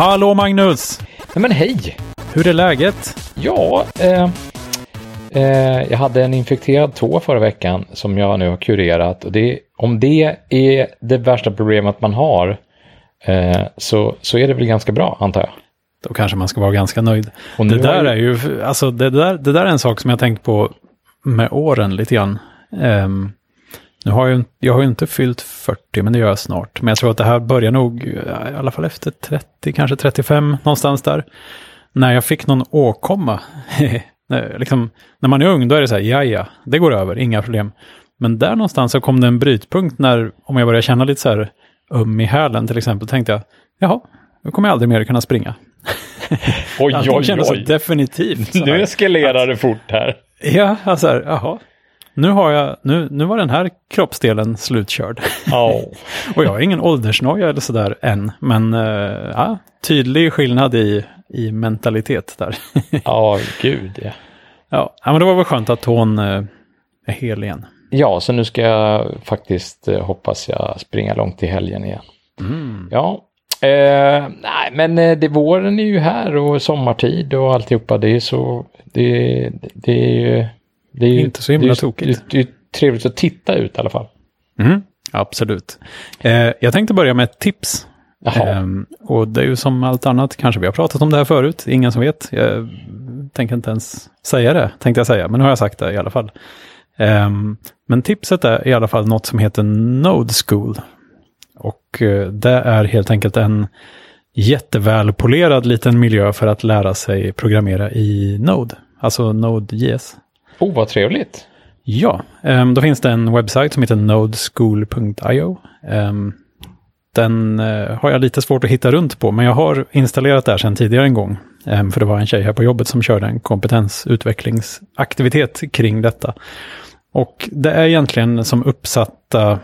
Hallå Magnus! Nej men hej! Hur är läget? Ja, eh, eh, jag hade en infekterad tå förra veckan som jag nu har kurerat. Och det, om det är det värsta problemet man har eh, så, så är det väl ganska bra antar jag. Då kanske man ska vara ganska nöjd. Och Det där har är ju, alltså det där, det där är en sak som jag tänkt på med åren lite grann. Ehm, nu har jag, jag har ju inte fyllt 40, men det gör jag snart. Men jag tror att det här börjar nog, i alla fall efter 30, kanske 35, någonstans där. När jag fick någon åkomma. Liksom, när man är ung, då är det så här, ja ja, det går över, inga problem. Men där någonstans så kom det en brytpunkt när, om jag började känna lite så här öm i hälen till exempel, tänkte jag, jaha, nu kommer jag aldrig mer kunna springa. Oj, oj, kändes så oj. definitivt. så Nu eskalerar det fort här. Ja, alltså här, jaha. Nu, har jag, nu, nu var den här kroppsdelen slutkörd. Ja. Och jag har ingen åldersnoja eller sådär än. Men eh, ja, tydlig skillnad i, i mentalitet där. ja, gud ja. ja, men det var väl skönt att hon eh, är hel igen. Ja, så nu ska jag faktiskt, eh, hoppas jag, springa långt i helgen igen. Ja, eh, nej men det, våren är ju här och sommartid och alltihopa. Det är så, det, det är ju... Det är ju Inte så himla det är, tokigt. Det, det är trevligt att titta ut i alla fall. Mm, absolut. Eh, jag tänkte börja med ett tips. Ehm, och det är ju som allt annat, kanske vi har pratat om det här förut, ingen som vet. Jag tänker inte ens säga det, tänkte jag säga, men nu har jag sagt det i alla fall. Ehm, men tipset är i alla fall något som heter Node School. Och eh, det är helt enkelt en jättevälpolerad liten miljö för att lära sig programmera i Node, alltså Node.js oh vad trevligt. Ja, ehm, då finns det en webbsajt som heter nodeschool.io. Ehm, den eh, har jag lite svårt att hitta runt på, men jag har installerat det här sedan tidigare en gång. Ehm, för det var en tjej här på jobbet som körde en kompetensutvecklingsaktivitet kring detta. Och det är egentligen som uppsatta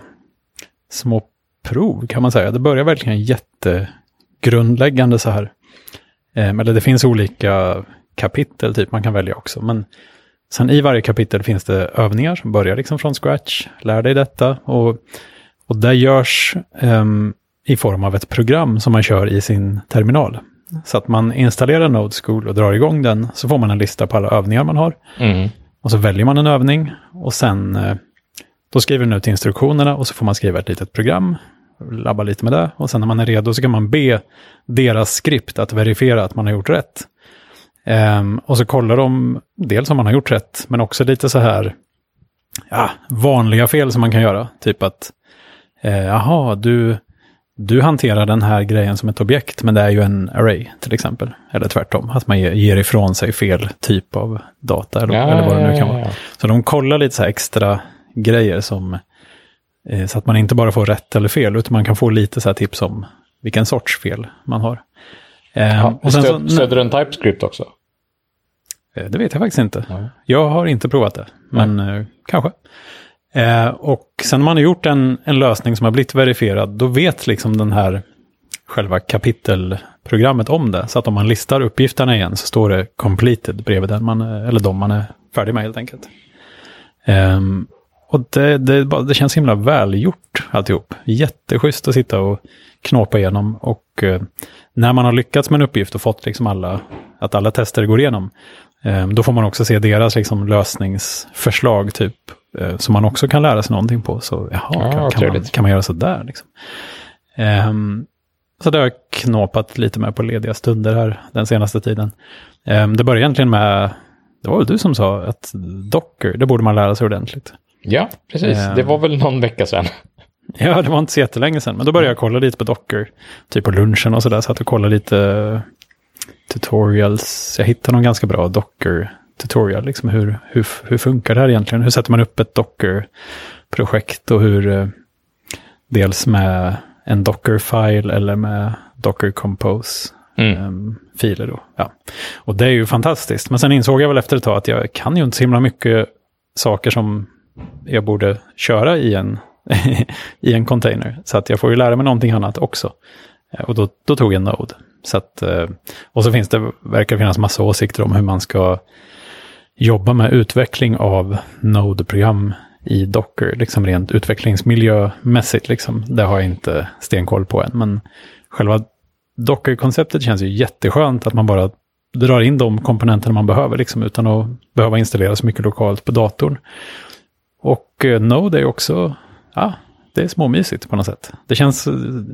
små prov kan man säga. Det börjar verkligen jättegrundläggande så här. Eller det finns olika kapitel typ man kan välja också. Men Sen i varje kapitel finns det övningar som börjar liksom från scratch. Lär dig detta. Och, och det görs ehm, i form av ett program som man kör i sin terminal. Så att man installerar Node School och drar igång den. Så får man en lista på alla övningar man har. Mm. Och så väljer man en övning. Och sen eh, då skriver den ut instruktionerna och så får man skriva ett litet program. Labba lite med det. Och sen när man är redo så kan man be deras skript att verifiera att man har gjort rätt. Ehm, och så kollar de dels om man har gjort rätt, men också lite så här ja, vanliga fel som man kan göra. Typ att, eh, jaha, du, du hanterar den här grejen som ett objekt, men det är ju en array till exempel. Eller tvärtom, att man ger, ifrån sig fel typ av data eller, Ja, eller vad det nu ja, kan ja, vara. ja. Så de kollar lite så här extra grejer som, eh, så att man inte bara får rätt eller fel, utan man kan få lite så här tips om vilken sorts fel man har. Ehm, Ja, och sen så, stöd, stöder den TypeScript också? Eh, Det vet jag faktiskt inte. Ja. Jag har inte provat det, men eh, kanske. Eh, och sen när man har gjort en, en lösning som har blivit verifierad, då vet liksom den här själva kapitelprogrammet om det. Så att om man listar uppgifterna igen så står det completed bredvid den man, är- eller de man är färdig med helt enkelt. Ehm, och det, det, det känns himla välgjort alltihop. Jätteschysst att sitta och knåpa igenom. Och eh, när man har lyckats med en uppgift och fått liksom alla, att alla tester går igenom, eh, då får man också se deras liksom lösningsförslag typ. Eh, som man också kan lära sig någonting på. Så jaha, Ja, kan, kan, man, kan man göra så där? Liksom. Ehm, så det har jag knåpat lite med på lediga stunder här den senaste tiden. Ehm, det började egentligen med, det var väl du som sa att Docker, det borde man lära sig ordentligt. Ja, precis. Ehm. Det var väl någon vecka sedan. Ja, det var inte så jättelänge sedan, men då började jag kolla lite på Docker. Typ på lunchen och sådär, så att jag kollade lite tutorials. Jag hittade någon ganska bra Docker-tutorial, liksom hur, hur, hur funkar det här egentligen? Hur sätter man upp ett Docker-projekt och hur eh, dels med en Docker-file eller med Docker Compose Mm. ehm, filer då. Ja. Och det är ju fantastiskt. Men sen insåg jag väl efter ett tag att jag kan ju inte så himla mycket saker som jag borde köra i en, i en container. Så att jag får ju lära mig någonting annat också. Eh, Och då, då tog jag Node. Så att, eh, och så finns det, verkar finnas massa åsikter om hur man ska jobba med utveckling av Node-program i Docker, liksom rent utvecklingsmiljömässigt. Liksom. Det har jag inte stenkoll på än, men själva Docker-konceptet känns ju jätteskönt att man bara drar in de komponenterna man behöver liksom, utan att behöva installera så mycket lokalt på datorn. Och eh, Node är också, ja, det är småmysigt på något sätt. Det känns,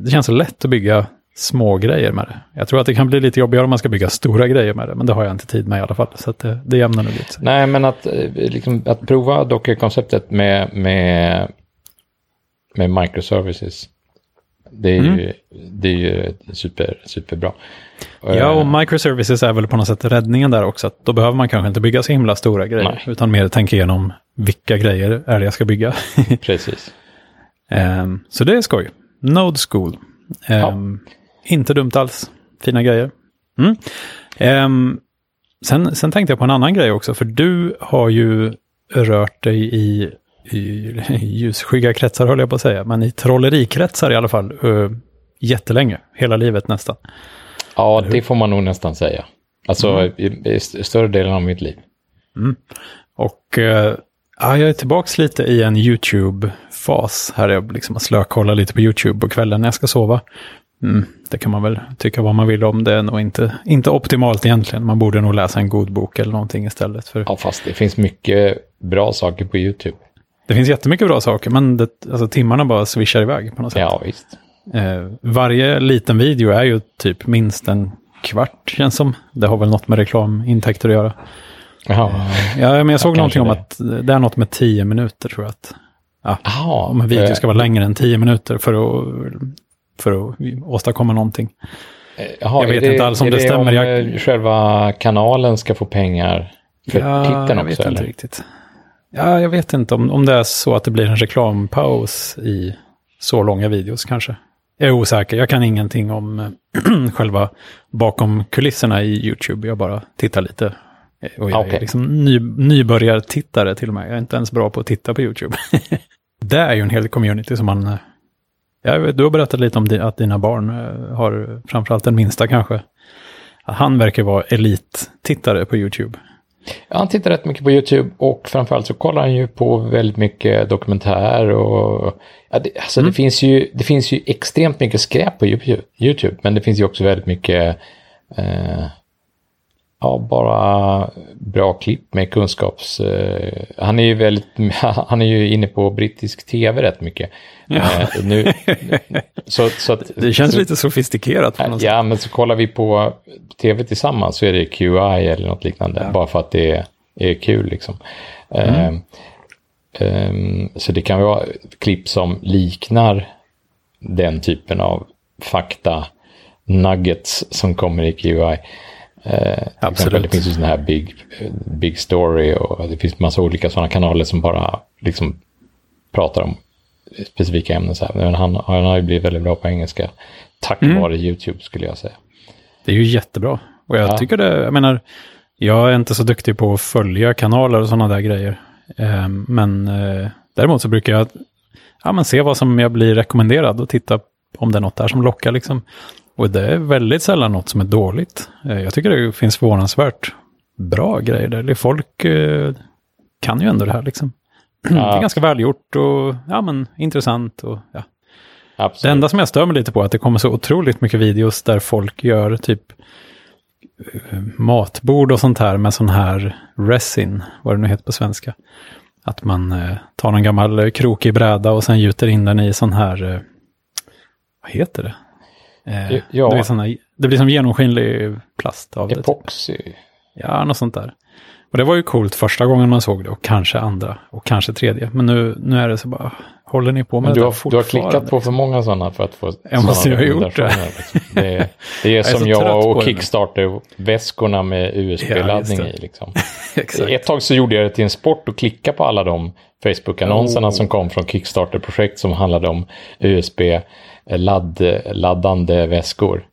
det känns så lätt att bygga små grejer med det. Jag tror att det kan bli lite jobbigare om man ska bygga stora grejer med det, men det har jag inte tid med i alla fall. Så det, det jämnar nog ut Nej, men att, eh, liksom, att prova Docker-konceptet med, med, med microservices, det är mm. ju, det är ju super, superbra. Ja, och microservices är väl på något sätt räddningen där också. Att då behöver man kanske inte bygga så himla stora grejer, Nej. utan mer tänka igenom vilka grejer är det jag ska bygga. Precis. Um, så det är skoj. Node School. Um, ja. Inte dumt alls. Fina grejer. Mm. Um, sen, sen tänkte jag på en annan grej också, för du har ju rört dig i, i, i ljusskygga kretsar, höll jag på att säga, men i trollerikretsar i alla fall, uh, jättelänge, hela livet nästan. Ja, det får man nog nästan säga. Alltså mm. i, i, större delen av mitt liv. Mm. Och uh, ja, jag är tillbaka lite i en YouTube-fas. Här är jag liksom att slökolla lite på YouTube på kvällen när jag ska sova. Mm, det kan man väl tycka vad man vill om. Det är nog inte, inte optimalt egentligen. Man borde nog läsa en god bok eller någonting istället. För... Ja, fast det finns mycket bra saker på YouTube. Det finns jättemycket bra saker, men det, alltså, timmarna bara swishar iväg på något sätt. Ja, visst. Eh, varje liten video är ju typ minst en kvart, känns som. Det har väl något med reklamintäkter att göra. Jaha. Eh, ja, men jag såg ja, någonting om att det är något med tio minuter, tror jag. Att, ja, Aha, om en video ska vara längre än tio minuter för att för att åstadkomma någonting. Eh, jaha, jag vet det, inte alls om det, det stämmer. Om jag... Eh, själva kanalen ska få pengar för ja, titeln också? Jag vet eller? inte riktigt. Ja, jag vet inte om, om det är så att det blir en reklampaus i så långa videos kanske. Jag är osäker, jag kan ingenting om eh, själva bakom kulisserna i YouTube. Jag bara tittar lite. Och jag okay. är liksom ny, nybörjartittare till och med. Jag är inte ens bra på att titta på YouTube. det är ju en hel community som man Ja, du har berättat lite om att dina barn eh, har, framförallt den minsta kanske, han verkar vara elittittare på YouTube. Ja, han tittar rätt mycket på YouTube och framförallt så kollar han ju på väldigt mycket dokumentär och ja, det, alltså mm. det, finns ju, det finns ju extremt mycket skräp på YouTube, men det finns ju också väldigt mycket eh, ja, bara bra klipp med kunskaps... Eh, han är ju väldigt, han är ju inne på brittisk tv rätt mycket. Ja. Eh, nu, så, så att, det känns så, lite sofistikerat. På något ja, sätt. men så kollar vi på tv tillsammans så är det QI eller något liknande. Ja. Bara för att det är, är kul liksom. Mm. Eh, så det kan vara klipp som liknar den typen av fakta nuggets som kommer i QI. Eh, Absolut. Det finns ju sådana här big, big story och det finns massa olika sådana kanaler som bara liksom pratar om specifika ämnen. Så här. Men han, han har ju blivit väldigt bra på engelska tack mm. vare YouTube skulle jag säga. Det är ju jättebra. Och jag ja. tycker det, jag menar, jag är inte så duktig på att följa kanaler och sådana där grejer. Eh, men eh, däremot så brukar jag ja, men se vad som jag blir rekommenderad och titta om det är något där som lockar liksom. Och det är väldigt sällan något som är dåligt. Eh, jag tycker det finns förvånansvärt bra grejer där. Folk eh, kan ju ändå det här liksom. Ja. Det är ganska välgjort och ja, men, intressant. Och, ja. Absolut. Det enda som jag stör mig lite på är att det kommer så otroligt mycket videos där folk gör typ eh, matbord och sånt här med sån här resin, vad det nu heter på svenska. Att man eh, tar någon gammal krokig bräda och sen gjuter in den i sån här, eh, vad heter det? Eh, ja. det, blir såna, det blir som genomskinlig plast av Epoxy. det. Typ. Ja, något sånt där. Och det var ju coolt första gången man såg det och kanske andra och kanske tredje. Men nu, nu är det så bara, håller ni på med Men du har, Du har klickat på för många sådana för att få Jag måste ju ha gjort det. Liksom. Det är, det är som jag, jag och Kickstarter-väskorna med USB-laddning ja, i. Liksom. Ett tag så gjorde jag det till en sport att klicka på alla de Facebook-annonserna oh. som kom från Kickstarter-projekt som handlade om USB ladd, laddande väskor.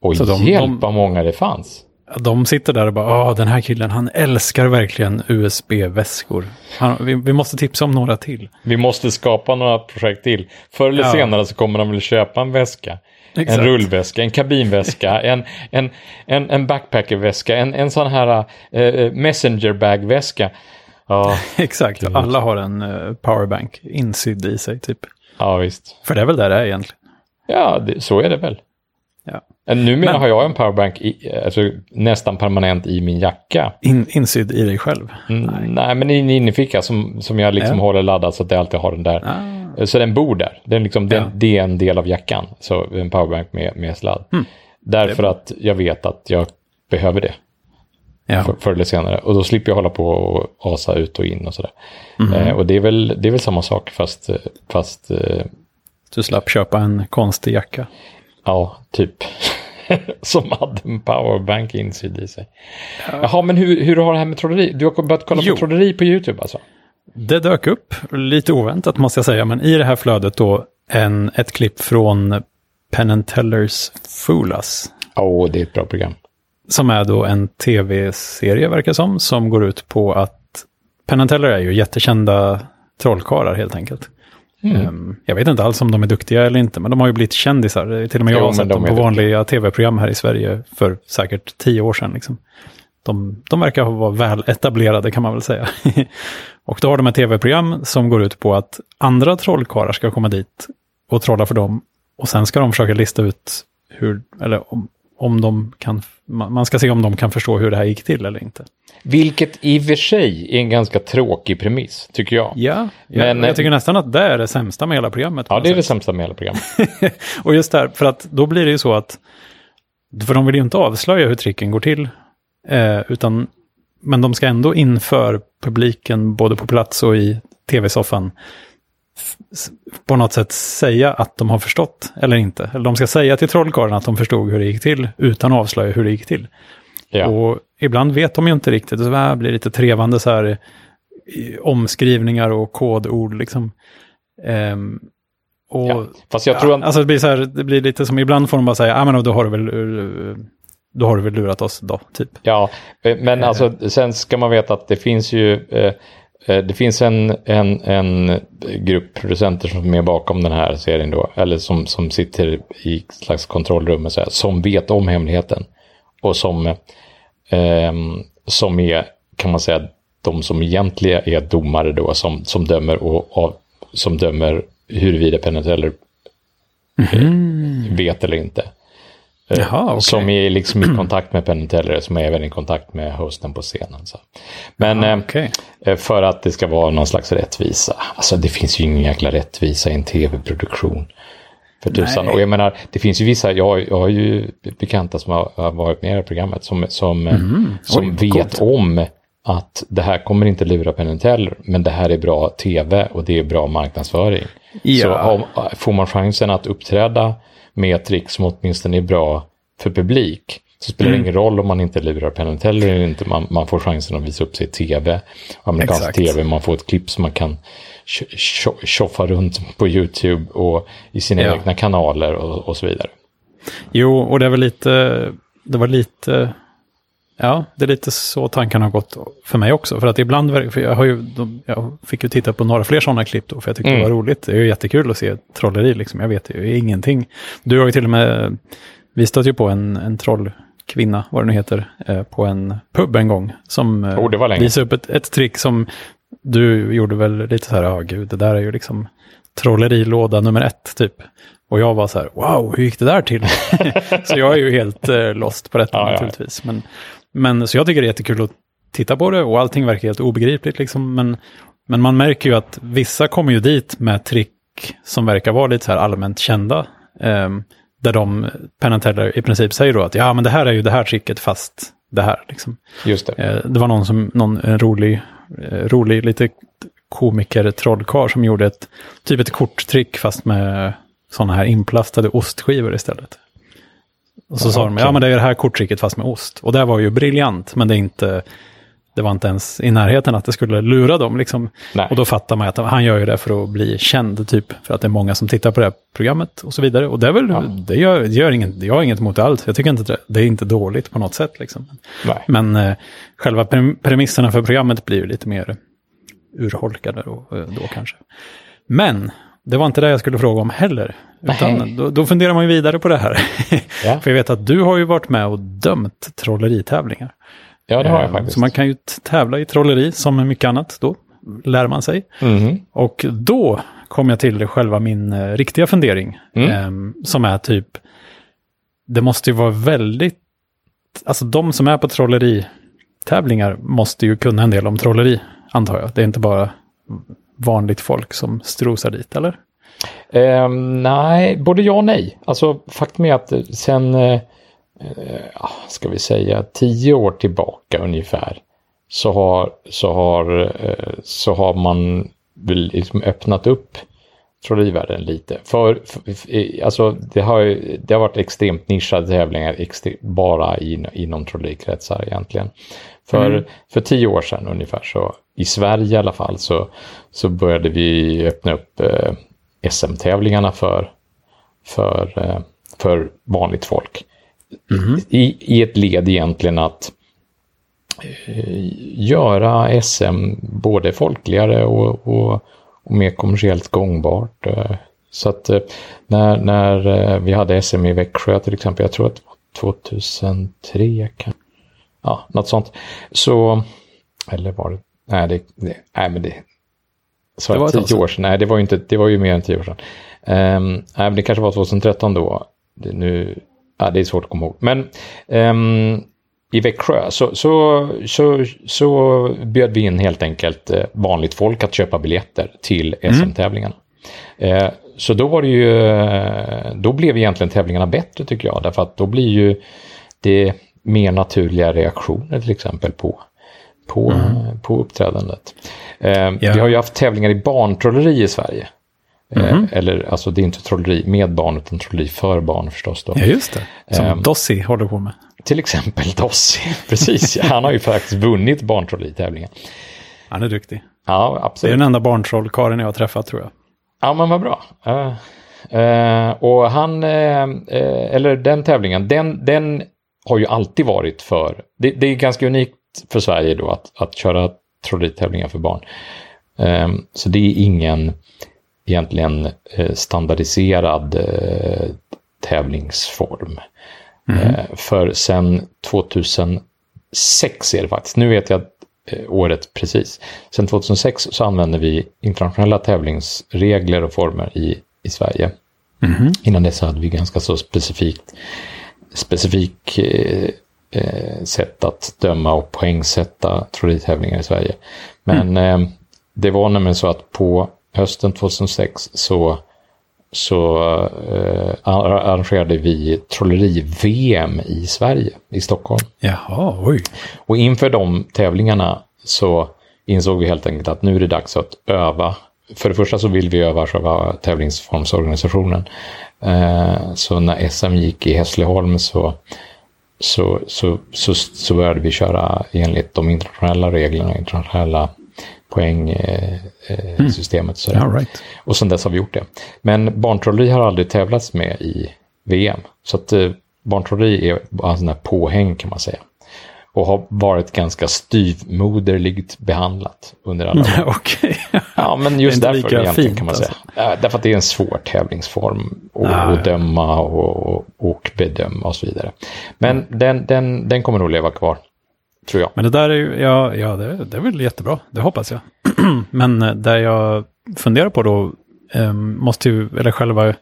Och så de, hjälp vad många det fanns. De sitter där och bara, ja den här killen, han älskar verkligen USB-väskor. Vi, vi, måste tipsa om några till. Vi måste skapa några projekt till. Förr eller ja. senare så kommer de väl köpa en väska. Exakt. En rullväska, en kabinväska, en, en, en, en backpackerväska, en, en sån här uh, messengerbag-väska. Ja, Exakt, alla har en uh, powerbank insydd i sig typ. Ja, visst. För det är väl där det är egentligen. Ja, det, så är det väl. Ja. Numera men, har jag en powerbank i, alltså, nästan permanent i min jacka. In, insydd i dig själv? Mm, nej. nej. men i en innerficka som, som jag liksom ja. håller laddad så att jag alltid har den där. Ah. Så den bor där. Den liksom, ja. den, det är en del av jackan. Så en powerbank med, med sladd. Mm. Därför att jag vet att jag behöver det. Ja. För, förr eller senare. Och då slipper jag hålla på och asa ut och in och sådär. Mm. Eh, och det är, väl, det är väl samma sak fast... fast eh, du slapp köpa en konstig jacka. Ja, typ. Som hade en powerbank insydd i sig. Ja. Jaha, men hur, hur har det här med trolleri? Du har börjat kolla jo. på trolleri på YouTube alltså? Det dök upp, lite oväntat måste jag säga, men i det här flödet då en, ett klipp från Penn Tellers Fool Us. Åh, oh, det är ett bra program. Som är då en tv-serie, verkar som, som går ut på att Penn Teller är ju jättekända trollkarlar helt enkelt. Mm. Um, jag vet inte alls om de är duktiga eller inte, men de har ju blivit kändisar. Till och med jag jo, har sett dem på vanliga tv-program här i Sverige för säkert tio år sedan. Liksom. De, de verkar vara väl etablerade kan man väl säga. och då har de ett tv-program som går ut på att andra trollkarlar ska komma dit och trolla för dem. Och sen ska de försöka lista ut hur, eller om, om de kan, man ska se om de kan förstå hur det här gick till eller inte. Vilket i och för sig är en ganska tråkig premiss, tycker jag. Ja, men, jag tycker nästan att det är det sämsta med hela programmet. Ja, det är det sämsta med hela programmet. och just där, för att då blir det ju så att, för de vill ju inte avslöja hur tricken går till, eh, utan, men de ska ändå inför publiken, både på plats och i tv-soffan, på något sätt säga att de har förstått eller inte. Eller de ska säga till trollkarlen att de förstod hur det gick till utan att avslöja hur det gick till. Ja. Och ibland vet de ju inte riktigt, så här blir lite trevande så här omskrivningar och kodord liksom. Um, och, ja, fast jag tror att... Alltså det blir så här, det blir lite som ibland får de bara säga, ja ah, men då har du väl då har du väl lurat oss då, typ. Ja, men alltså sen ska man veta att det finns ju Eh, det finns en, en, en grupp producenter som är bakom den här serien då, eller som, som sitter i slags kontrollrum och så här, som vet om hemligheten. Och som, eh, som är, kan man säga, de som egentligen är domare då, som, som dömer och, och som dömer huruvida Penn Teller mm. vet eller inte. Eh, Jaha, okay. Som är liksom i kontakt med Penn Teller, som är även i kontakt med hosten på scenen. Så. Men Jaha, okay. eh, för att det ska vara någon slags rättvisa. Alltså det finns ju ingen jäkla rättvisa i en tv-produktion. För tusan. Och jag menar, det finns ju vissa, jag, jag har ju bekanta som har, har varit med i programmet som, som, mm. som Oj, vet gott. om att det här kommer inte lura Penn Teller, men det här är bra tv och det är bra marknadsföring. Ja. Så om, får man chansen att uppträda med trick som åtminstone är bra för publik. Så spelar det mm. ingen roll om man inte lurar Penn Teller eller inte. Man, man, får chansen att visa upp sig i tv. Amerikansk Exakt. tv, man får ett klipp som man kan tjoffa runt på YouTube och i sina ja. egna kanaler och, och, så vidare. Jo, och det var lite, det var lite, ja, det är lite så tankarna har gått för mig också. För att ibland, för jag, har ju, jag fick ju titta på några fler sådana klipp då, för jag tyckte mm. det var roligt. Det är ju jättekul att se trolleri, liksom. jag vet ju ingenting. Du har ju till och med vi stötte ju på en, en trollkvinna, vad det nu heter, eh, på en pub en gång. Som eh, oh, visade upp ett, ett trick som du gjorde väl lite så här, ja gud, det där är ju liksom trollerilåda nummer ett typ. Och jag var så här, wow, hur gick det där till? så jag är ju helt eh, lost på detta ja, naturligtvis. Ja. Men, men så jag tycker det är jättekul att titta på det och allting verkar helt obegripligt liksom. Men, men man märker ju att vissa kommer ju dit med trick som verkar vara lite så här allmänt kända. Um, där de, Penn Teller i princip säger då att ja men det här är ju det här tricket fast det här. Liksom. Just det. Eh, det var någon som, någon en rolig, eh, rolig lite komiker, trollkar som gjorde ett, typ ett korttrick fast med sådana här inplastade ostskivor istället. Och så ja, sa de, ja men det är det här korttricket fast med ost. Och det var ju briljant, men det är inte, det var inte ens i närheten att det skulle lura dem. Liksom. Och då fattar man att han gör ju det för att bli känd, typ. För att det är många som tittar på det här programmet och så vidare. Och det är väl, ja. det gör, det gör inget, jag har inget emot allt. Jag tycker inte det, det är inte dåligt på något sätt. Liksom. Men eh, själva premisserna för programmet blir ju lite mer urholkade då, eh, då kanske. Men det var inte det jag skulle fråga om heller. Utan då, då, funderar man ju vidare på det här. Ja. för jag vet att du har ju varit med och dömt trolleritävlingar. Ja, det har jag eh, faktiskt. Så man kan ju tävla i trolleri som mycket annat då, lär man sig. Mm. Och då kom jag till själva min eh, riktiga fundering, mm. eh, som är typ, det måste ju vara väldigt, alltså de som är på trolleritävlingar måste ju kunna en del om trolleri, antar jag. Det är inte bara vanligt folk som strosar dit, eller? Eh, nej, både ja och nej. Alltså faktum är att eh, sen, eh, eh ah, ska vi säga, tio år tillbaka ungefär, så har, så har, eh, så har man väl liksom öppnat upp trollerivärlden lite. För, för, alltså det har, det har varit extremt nischade tävlingar extre, bara in, inom trollerikretsar egentligen. För, mm. för tio år sedan ungefär så, i Sverige i alla fall, så, så började vi öppna upp eh, SM-tävlingarna för, för, eh, för vanligt folk. Mm. I, I ett led egentligen att eh, göra SM både folkligare och, och, och mer kommersiellt gångbart. Eh, så att eh, när, när eh, vi hade SM i Växjö till exempel, jag tror att det var 2003, kan, ja, något sånt. Så, eller var det, nej, det, det nej men det, så det var tio år sedan, nej det var ju inte, det var ju mer än tio år sedan. Um, nej, men det kanske var 2013 då, det, nu, ja, det är svårt att komma ihåg. Men um, i Växjö så, så, så, så bjöd vi in helt enkelt eh, vanligt folk att köpa biljetter till SM-tävlingarna. Mm. Eh, så då var det ju, då blev egentligen tävlingarna bättre tycker jag, därför att då blir ju det mer naturliga reaktioner till exempel på, på, mm. på uppträdandet. Yeah. Vi har ju haft tävlingar i barntrolleri i Sverige. Mm. Eller alltså det är inte trolleri med barn utan trolleri för barn förstås. Då. Ja just det, som um, Dossi håller på med. Till exempel Dossi, precis. Han har ju faktiskt vunnit barntrolleritävlingen. Han är duktig. Ja, absolut. Det är den enda barntrollkaren jag har träffat tror jag. Ja, men vad bra. Uh, uh, och han, uh, eller den tävlingen, den, den har ju alltid varit för, det, det är ganska unikt för Sverige då att, att köra trolleritävlingar för barn. Um, så det är ingen egentligen standardiserad tävlingsform. Mm. För sen 2006 är det faktiskt, nu vet jag eh, året precis. Sen 2006 så använder vi internationella tävlingsregler och former i, i Sverige. Mm. Innan dess hade vi ganska så specifikt specifik eh, eh, sätt att döma och poängsätta trolleritävlingar i Sverige. Men mm. eh, det var nämligen så att på hösten 2006 så så eh, arrangerade vi trolleri-VM i Sverige, i Stockholm. Jaha, oj. Och inför de tävlingarna så insåg vi helt enkelt att nu är det dags att öva. För det första så vill vi öva själva tävlingsformsorganisationen. Eh, så när SM gick i Hässleholm så, så, så, så, så började vi köra enligt de internationella reglerna, internationella poängsystemet. Eh, mm. right. Och sen dess har vi gjort det. Men barntrolleri har aldrig tävlats med i VM. Så att eh, barntrolleri är en sån här påhäng kan man säga. Och har varit ganska styvmoderligt behandlat under alla år. Okej. Ja, men just därför egentligen fint, kan man säga. Alltså. Därför att det är en svår tävlingsform att ah, döma och, och bedöma och så vidare. Men mm. den, den, den kommer nog leva kvar tror jag. Men det där är ju, ja, ja det, det är väl jättebra, det hoppas jag. Men eh, där jag funderar på då, eh, måste ju, eller själva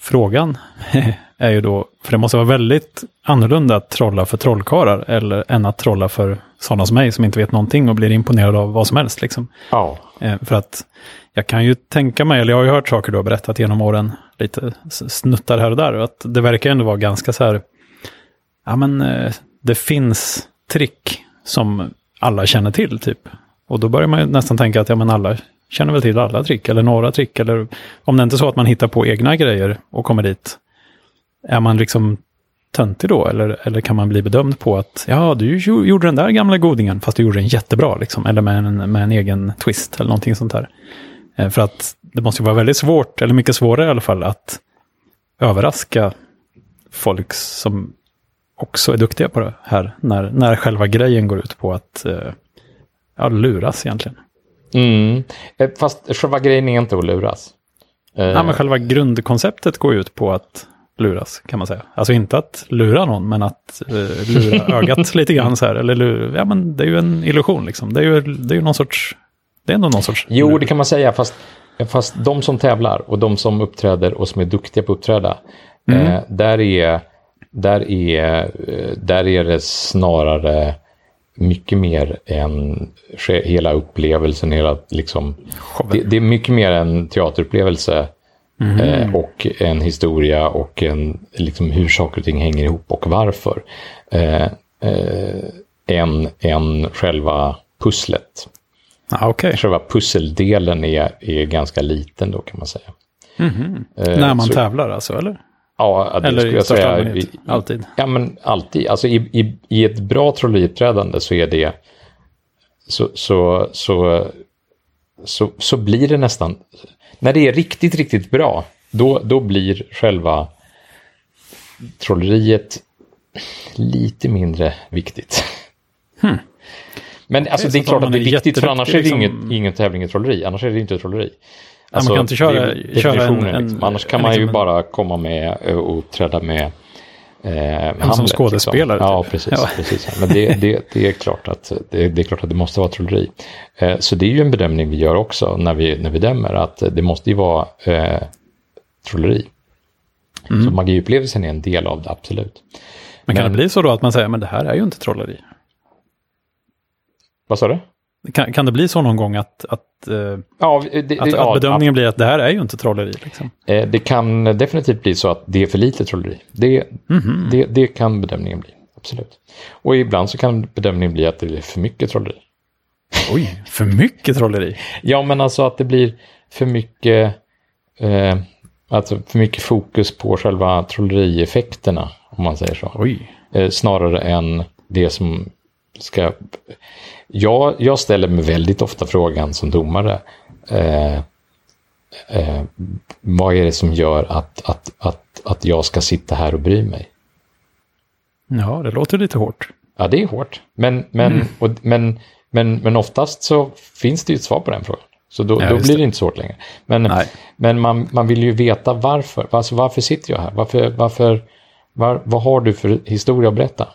frågan är ju då, för det måste vara väldigt annorlunda att trolla för trollkarlar eller än att trolla för sådana som mig som inte vet någonting och blir imponerad av vad som helst. Liksom. Ja. Eh, för att jag kan ju tänka mig, eller jag har ju hört saker du har berättat genom åren, lite snuttar här och där, att det verkar ändå vara ganska så här, ja men eh, det finns trick som alla känner till typ. Och då börjar man ju nästan tänka att ja, men alla känner väl till alla trick eller några trick. Eller om det inte är så att man hittar på egna grejer och kommer dit. Är man liksom töntig då? Eller, eller kan man bli bedömd på att ja, du gjorde den där gamla godingen fast du gjorde den jättebra. Liksom, eller med en, med en egen twist eller någonting sånt där. Eh, för att det måste ju vara väldigt svårt, eller mycket svårare i alla fall, att överraska folk som också är duktiga på det här. När, när själva grejen går ut på att eh, ja, luras egentligen. Mm. Eh, fast själva grejen är inte att luras. Ja, men själva grundkonceptet går ut på att luras kan man säga. Alltså inte att lura någon, men att eh, lura ögat lite grann så här. Eller lura, ja men det är ju en illusion liksom. Det är ju, det är ju någon sorts, det är ändå någon sorts. Jo, det kan man säga, fast, fast de som tävlar och de som uppträder och som är duktiga på att uppträda, mm. eh, där är där är, eh, där är det snarare mycket mer än hela upplevelsen, hela liksom, det, det, är mycket mer en teaterupplevelse mm. eh, och en historia och en, liksom hur saker och ting hänger ihop och varför. Eh, eh, än, än själva pusslet. Ah, okay. Själva pusseldelen är, är ganska liten då kan man säga. Mm. När man så, tävlar alltså, eller? Ja, det eller skulle jag säga. I, alltid? Ja, men alltid. Alltså i, i, i ett bra trolleriuppträdande så är det så, så, så, så, så blir det nästan, när det är riktigt, riktigt bra, då, då blir själva trolleriet lite mindre viktigt. Hmm. Men alltså, det är klart att det är viktigt, för annars är det inget, liksom- ingen tävling i trolleri. Annars är det inte trolleri. Alltså, man kan inte köra, köra en, en, liksom. Annars kan man ju liksom bara komma med och uppträda med Eh, Hamlet, som skådespelare? Liksom. Ja, precis. Ja. precis. Men det, det, det, är klart att, det, det, är klart att det måste vara trolleri. Eh, så det är ju en bedömning vi gör också när vi, när vi dömer, att det måste ju vara eh, trolleri. Mm. Så magiupplevelsen är en del av det, absolut. Men kan Men, det bli så då att man säger, men det här är ju inte trolleri? Vad sa du? Kan, kan det bli så någon gång att, att, eh, ja, det, att, ja, att bedömningen ja. blir att det här är ju inte trolleri? Liksom? Eh, det kan definitivt bli så att det är för lite trolleri. Det, mm -hmm. det, det kan bedömningen bli, absolut. Och ibland så kan bedömningen bli att det blir för mycket trolleri. Oj, för mycket trolleri? ja, men alltså att det blir för mycket, eh, alltså för mycket fokus på själva trollerieffekterna, om man säger så. Oj. Eh, snarare än det som ska jag, jag ställer mig väldigt ofta frågan som domare. Eh, eh, vad är det som gör att, att, att, att jag ska sitta här och bry mig? Ja, det låter lite hårt. Ja, det är hårt. Men, men, mm. och, men, men, men oftast så finns det ju ett svar på den frågan. Så då, ja, då blir det inte svårt längre. Men, men man, man vill ju veta varför. Alltså, varför sitter jag här? Varför, varför, var, vad har du för historia att berätta?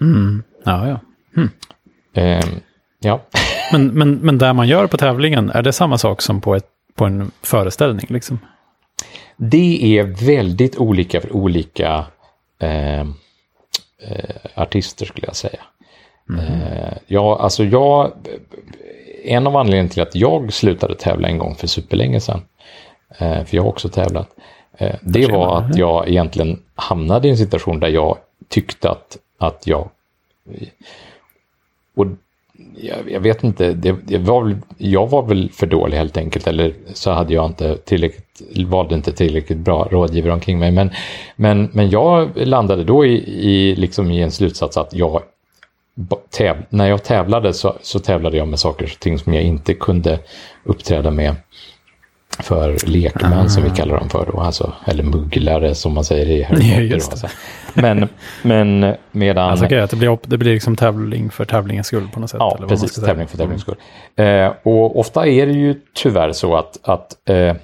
Mm. Ja, ja. Mm. Ja. men, men, men där man gör på tävlingen, är det samma sak som på, ett, på en föreställning? Liksom? Det är väldigt olika för olika eh, eh, artister skulle jag säga. Mm. Eh, ja, alltså jag, en av anledningarna till att jag slutade tävla en gång för superlänge sedan, eh, för jag har också tävlat, eh, det var att jag egentligen hamnade i en situation där jag tyckte att, att jag och jag, jag, vet inte, det, det var, jag var väl för dålig helt enkelt eller så hade jag inte tillräckligt, valde inte tillräckligt bra rådgivare omkring mig. Men, men, men jag landade då i, i, liksom i en slutsats att jag täv, när jag tävlade så, så tävlade jag med saker och ting som jag inte kunde uppträda med för lekmän mm. som vi ah. kallar dem för då, alltså, eller mugglare som man säger i Harry Potter. Alltså. Men, men medan... Alltså, okay, att det blir, det blir liksom tävling för tävlingens skull på något sätt? Ja, precis, tävling för tävlingens skull. Eh, och ofta är det ju tyvärr så att, att eh,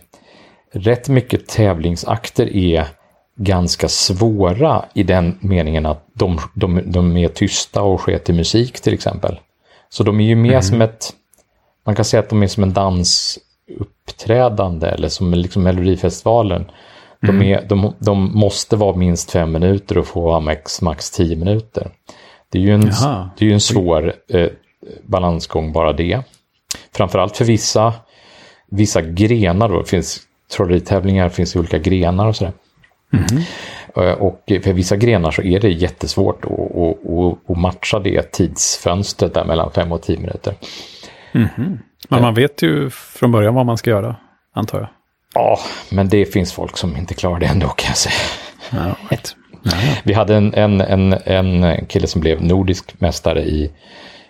rätt mycket tävlingsakter är ganska svåra i den meningen att de, de, de är tysta och sker till musik till exempel. Så de är ju mer mm. som ett, man kan säga att de är som en dans uppträdande eller som liksom Melodifestivalen. Mm. De, är, de, de, måste vara minst fem minuter och få vara max, max tio minuter. Det är ju en, det är en svår eh, balansgång bara det. Framförallt för vissa, vissa grenar då. Det finns trolleritävlingar, finns olika grenar och sådär. Mm. Och för vissa grenar så är det jättesvårt att, att, att matcha det tidsfönstret där mellan fem och tio minuter. Mm. Men man vet ju från början vad man ska göra, antar jag. Ja, men det finns folk som inte klarar det ändå kan jag säga. Ja, right. Vi hade en, en, en, en kille som blev nordisk mästare i,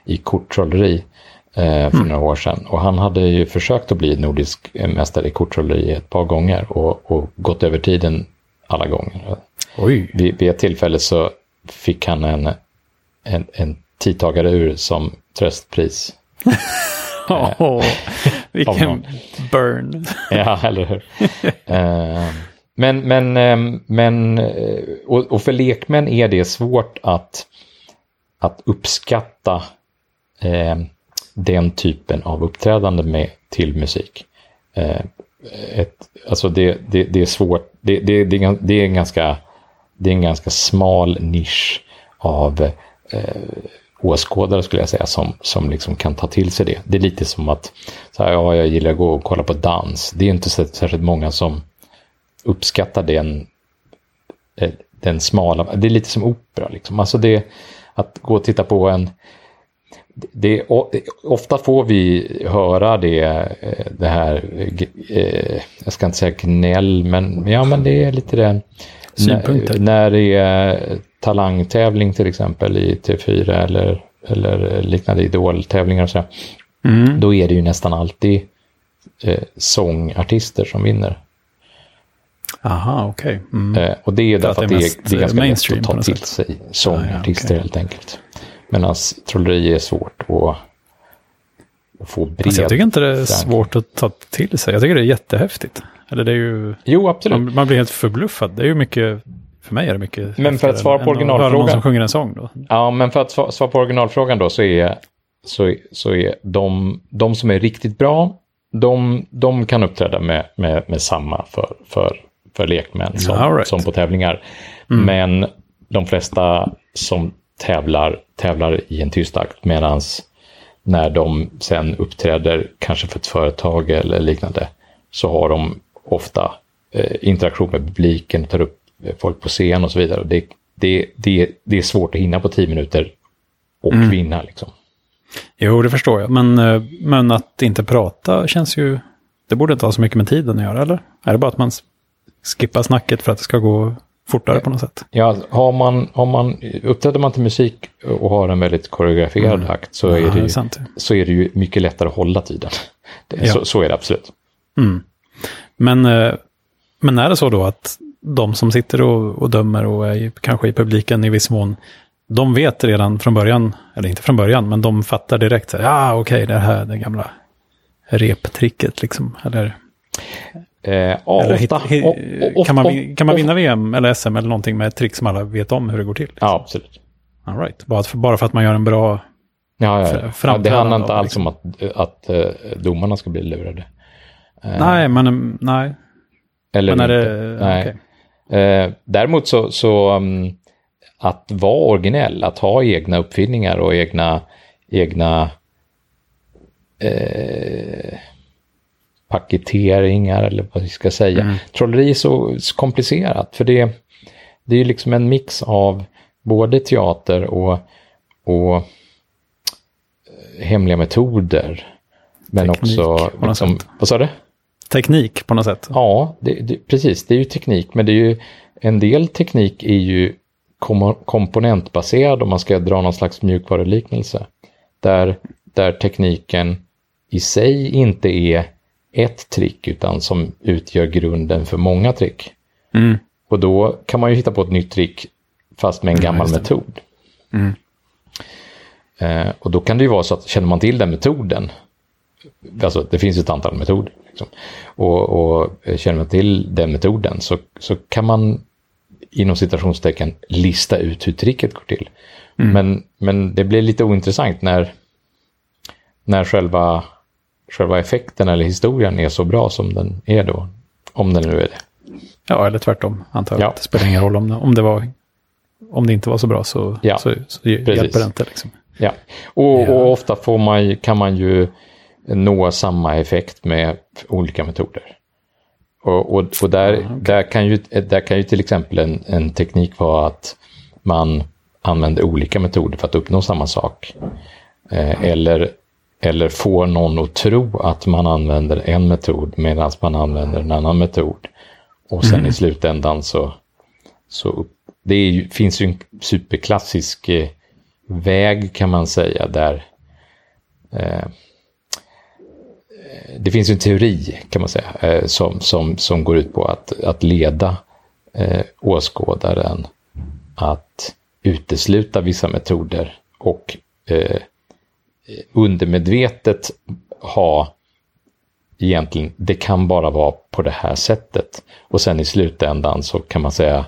i korttrolleri eh, för mm. några år sedan. Och han hade ju försökt att bli nordisk mästare i korttrolleri ett par gånger och, och gått över tiden alla gånger. Oj. Vid, vid ett tillfälle så fick han en, en, en tidtagare som tröstpris. oh, vilken burn. ja, eller hur. uh, men, men, um, men eh, och, och, för lekmän är det svårt att, att uppskatta uh, den typen av uppträdande med, till musik. Uh, ett, alltså det, det, det, är svårt, det, det, det, är en ganska det är en ganska smal nisch av eh, åskådare skulle jag säga som, som liksom kan ta till sig det. Det är lite som att så här, ja, jag gillar att gå och kolla på dans. Det är inte så särskilt många som uppskattar den, eh, den smala, det är lite som opera liksom. Alltså det, att gå och titta på en det, ofta får vi höra det, eh, det här, eh, jag ska inte säga gnäll, men ja men det är lite det. Synpunkter. När, när det är talangtävling till exempel i T4 eller, eller liknande idoltävlingar så. Mm. Då är det ju nästan alltid eh, sångartister som vinner. Aha, okej. Okay. Mm. Eh, och det är därför att det är, det är, ganska lätt att ta till sätt. sig sångartister ah, ja, okay. helt enkelt. Medan trolleri är svårt att, att få bred alltså Jag tycker inte det är svårt att ta till sig. Jag tycker det är jättehäftigt. Eller det är ju... Jo, absolut. Man, man blir helt förbluffad. Det är ju mycket... För mig är det mycket... Men för att svara på originalfrågan... någon som sjunger en sång då. Ja, men för att svara på originalfrågan då så är, så, så är de, de som är riktigt bra, de, de kan uppträda med, med, med samma för, för, för lekmän som, right. som på tävlingar. Mm. Men de flesta som tävlar, tävlar i en tyst akt medan när de sen uppträder kanske för ett företag eller liknande så har de ofta eh, interaktion med publiken, tar upp folk på scen och så vidare. Det, det, det, det är svårt att hinna på tio minuter och mm. vinna. Liksom. Jo, det förstår jag. Men, eh, men att inte prata känns ju... Det borde inte ha så mycket med tiden att göra, eller? Är det bara att man skippar snacket för att det ska gå fortare på något sätt. Ja, har man, har man, uppträder man till musik och har en väldigt koreograferad mm. akt så, ja, är det ju, sant. så är det ju mycket lättare att hålla tiden. Det, ja. så, så, är det absolut. Mm. Men, eh, men är det så då att de som sitter och, och dömer och är kanske i publiken i viss mån, de vet redan från början, eller inte från början, men de fattar direkt så ja ah, okej, okay, det här det gamla reptricket liksom, eller? Eh, ofta, hit, hit, kan, man, kan man vinna VM eller SM eller någonting med ett trick som alla vet om hur det går till? Liksom? Ja, absolut. All right. bara, för, bara för att man gör en bra ja, ja, ja. ja Det handlar inte alls liksom. om att, att uh, domarna ska bli lurade. Uh, nej, men nej. Eller men är det, nej. Okay. Uh, däremot så, så um, att vara originell, att ha egna uppfinningar och egna, egna eh, paketeringar eller vad vi ska säga. Mm. Trolleri är så, komplicerat för det, det är ju liksom en mix av både teater och, och eh, hemliga metoder. Men teknik, också, liksom, vad sa du? Teknik på något sätt. Ja, det, det, precis. Det är ju teknik, men det är ju en del teknik är ju kom, komponentbaserad om man ska dra någon slags mjukvaruliknelse. Där, där tekniken i sig inte är ett trick utan som utgör grunden för många trick. Mm. Och då kan man ju hitta på ett nytt trick fast med en gammal ja, metod. Mm. Eh, och då kan det ju vara så att känner man till den metoden, alltså det finns ett antal metoder, liksom, och, och känner man till den metoden så, så kan man inom citationstecken lista ut hur tricket går till. Mm. Men, men det blir lite ointressant när, när själva själva effekten eller historien är så bra som den är då. Om den nu är det. Ja, eller tvärtom. Antar ja. Det spelar ingen roll om det, om det, var, om det inte var så bra så, ja, så, så hjälper det inte. Liksom. Ja, och, och ofta får man, kan man ju nå samma effekt med olika metoder. Och, och, och där, ah, okay. där, kan ju, där kan ju till exempel en, en teknik vara att man använder olika metoder för att uppnå samma sak. Eh, eller eller får någon att tro att man använder en metod medan man använder en annan metod. Och sen mm. i slutändan så, så det ju, finns ju en superklassisk eh, väg kan man säga där eh, det finns en teori kan man säga eh, som, som, som går ut på att, att leda eh, åskådaren att utesluta vissa metoder och eh, undermedvetet ha egentligen, det kan bara vara på det här sättet. Och sen i slutändan så kan man säga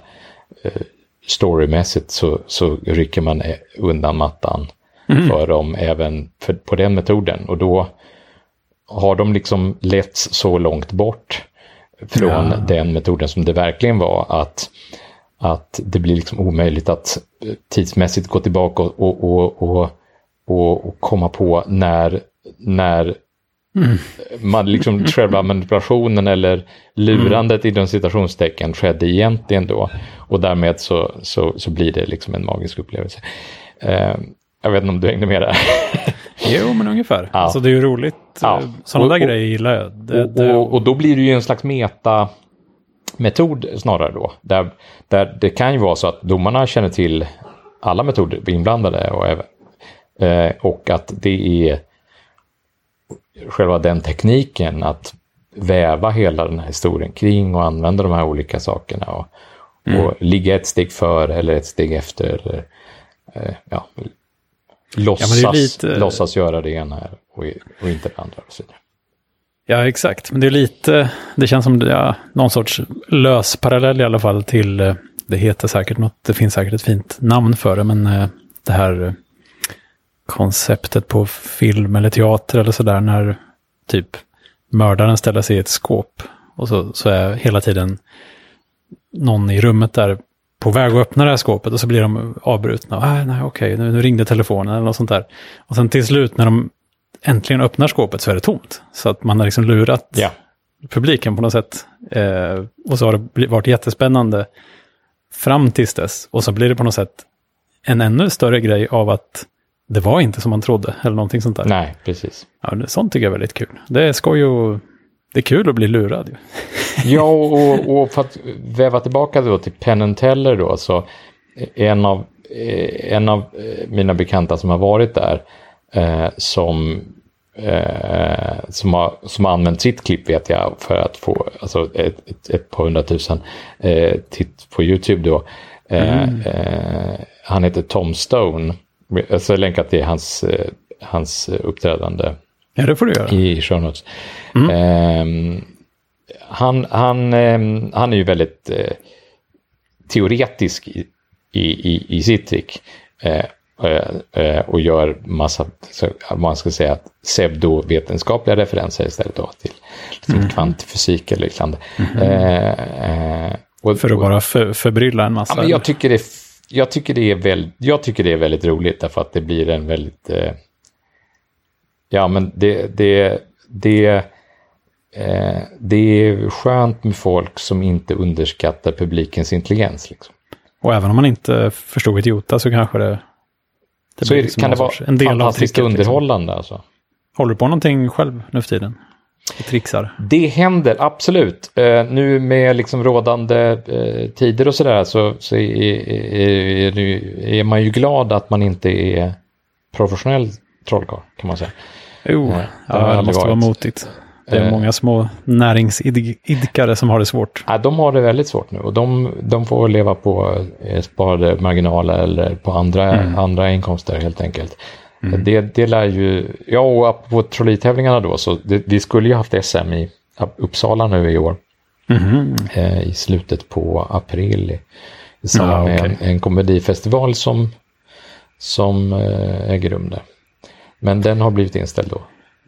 eh, storymässigt så, så rycker man undan mattan mm. för dem även för, på den metoden. Och då har de liksom letts så långt bort från ja. den metoden som det verkligen var att att det blir liksom omöjligt att eh, tidsmässigt gå tillbaka och, och, och, och, och komma på när, när Mm. Man liksom själva manipulationen eller lurandet mm. i de citationstecken skedde egentligen då. Och därmed så, så, så blir det liksom en magisk upplevelse. Uh, jag vet inte om du hängde med där? jo, men ungefär. Ja. Alltså det är ju roligt. Ja. Sådana där grejer gillar jag. Det, och, det... Och, och, då blir det ju en slags meta metod snarare då. Där, där det kan ju vara så att domarna känner till alla metoder inblandade och, eh, och att det är själva den tekniken att väva hela den här historien kring och använda de här olika sakerna och, mm. och ligga ett steg före eller ett steg efter. Eller, eh, ja, låtsas, ja, lite... låtsas göra det ena och, och inte det andra. Ja, exakt. Men det är lite, det känns som ja, någon sorts lös parallell i alla fall till, eh, det heter säkert något, det finns säkert ett fint namn för det, men eh, det här konceptet på film eller teater eller sådär när typ mördaren ställer sig i ett skåp och så, så är hela tiden någon i rummet där på väg att öppna det här skåpet och så blir de avbrutna. Ah, nej, okej, nu, nu, ringde telefonen eller något sånt där. Och sen till slut när de äntligen öppnar skåpet så är det tomt. Så att man har liksom lurat ja. publiken på något sätt. Eh, och så har det varit jättespännande fram tills dess. Och så blir det på något sätt en ännu större grej av att det var inte som man trodde, eller någonting sånt där. Nej, precis. Ja, sånt tycker jag är väldigt kul. Det är skoj och det är kul att bli lurad. ja, och, och för att väva tillbaka då till Penn Teller då, så en av, eh, en av eh, mina bekanta som har varit där, eh, som, eh, som, har, som har använt sitt klipp vet jag för att få alltså ett, ett, ett par hundratusen eh, titt på YouTube då. Eh, mm. han heter Tom Stone. Jag ska länka till hans, eh, hans uppträdande ja, det får du göra. i show notes. Mm. Eh, han, han, eh, han är ju väldigt eh, teoretisk i, i, i, sitt trick. Eh, eh, och gör massa, man ska säga, pseudovetenskapliga referenser istället då till liksom mm. kvantfysik eller liknande. Mm. Och, för att bara för, förbrylla en massa? Ja, men jag tycker det jag tycker, det är väldigt, jag tycker det är väldigt roligt därför att det blir en väldigt... Eh, ja, men det, det, det, eh, det är skönt med folk som inte underskattar publikens intelligens. Liksom. Och även om man inte förstod ett jota så kanske det... det så liksom kan det vara en del fantastiskt tricket, liksom. underhållande. Liksom. Alltså. Håller du på någonting själv nu för tiden? trixar? Det händer absolut. Uh, nu med liksom rådande uh, tider och sådär så, så är, är, är, man ju glad att man inte är professionell trollkarl kan man säga. Jo, uh, ja, det måste varit. vara motigt. Det är många små näringsidkare som har det svårt. Ja, de har det väldigt svårt nu och de, de får leva på sparade marginaler eller på andra, mm. andra inkomster helt enkelt. Mm. Det, det lär ju, ja och på trolleytävlingarna då, så det, vi skulle ju haft SM i Uppsala nu i år. Mm. Eh, I slutet på april. I, samband med okay. en, en komedifestival som, som eh, äger rum där. Men den har blivit inställd då,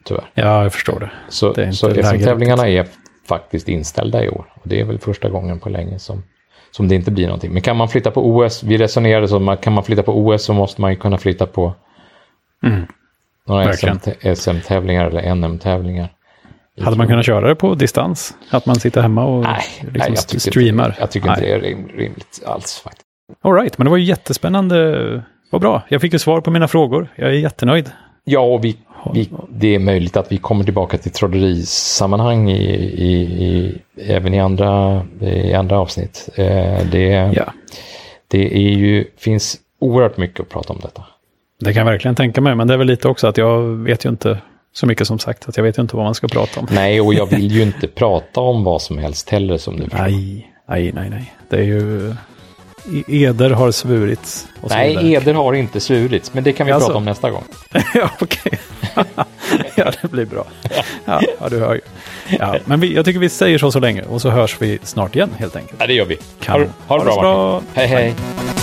tyvärr. Ja, jag förstår det. Så, det så SM-tävlingarna är faktiskt inställda i år. Och det är väl första gången på länge som, som det inte blir någonting. Men kan man flytta på OS, vi resonerade så, att kan man flytta på OS så måste man ju kunna flytta på Mm. Några SM-tävlingar eller NM-tävlingar. Hade man kunnat köra det på distans? Att man sitter hemma och nej, liksom nej, jag tycker streamar? Inte, jag tycker nej. inte det är rimligt alls faktiskt. All right, men det var ju jättespännande. Vad bra, jag fick ju svar på mina frågor. Jag är jättenöjd. Ja, och vi, vi, det är möjligt att vi kommer tillbaka till trollerisammanhang i, i, i, även i andra, i andra avsnitt. Eh, det, ja. det är ju, finns oerhört mycket att prata om detta. Det kan jag verkligen tänka mig, men det är väl lite också att jag vet ju inte så mycket som sagt, att jag vet ju inte vad man ska prata om. Nej, och jag vill ju inte prata om vad som helst heller som du förstår. Nej, nej, nej, nej. Det är ju... Eder har svurits. Nej, eder har inte svurits, men det kan vi alltså. prata om nästa gång. ja, okej. ja, det blir bra. Ja, ja du hör ju. Ja, men vi, jag tycker vi säger så så länge och så hörs vi snart igen helt enkelt. Ja, det gör vi. Kan. Ha, ha det bra, bra. Hej, hej. hej.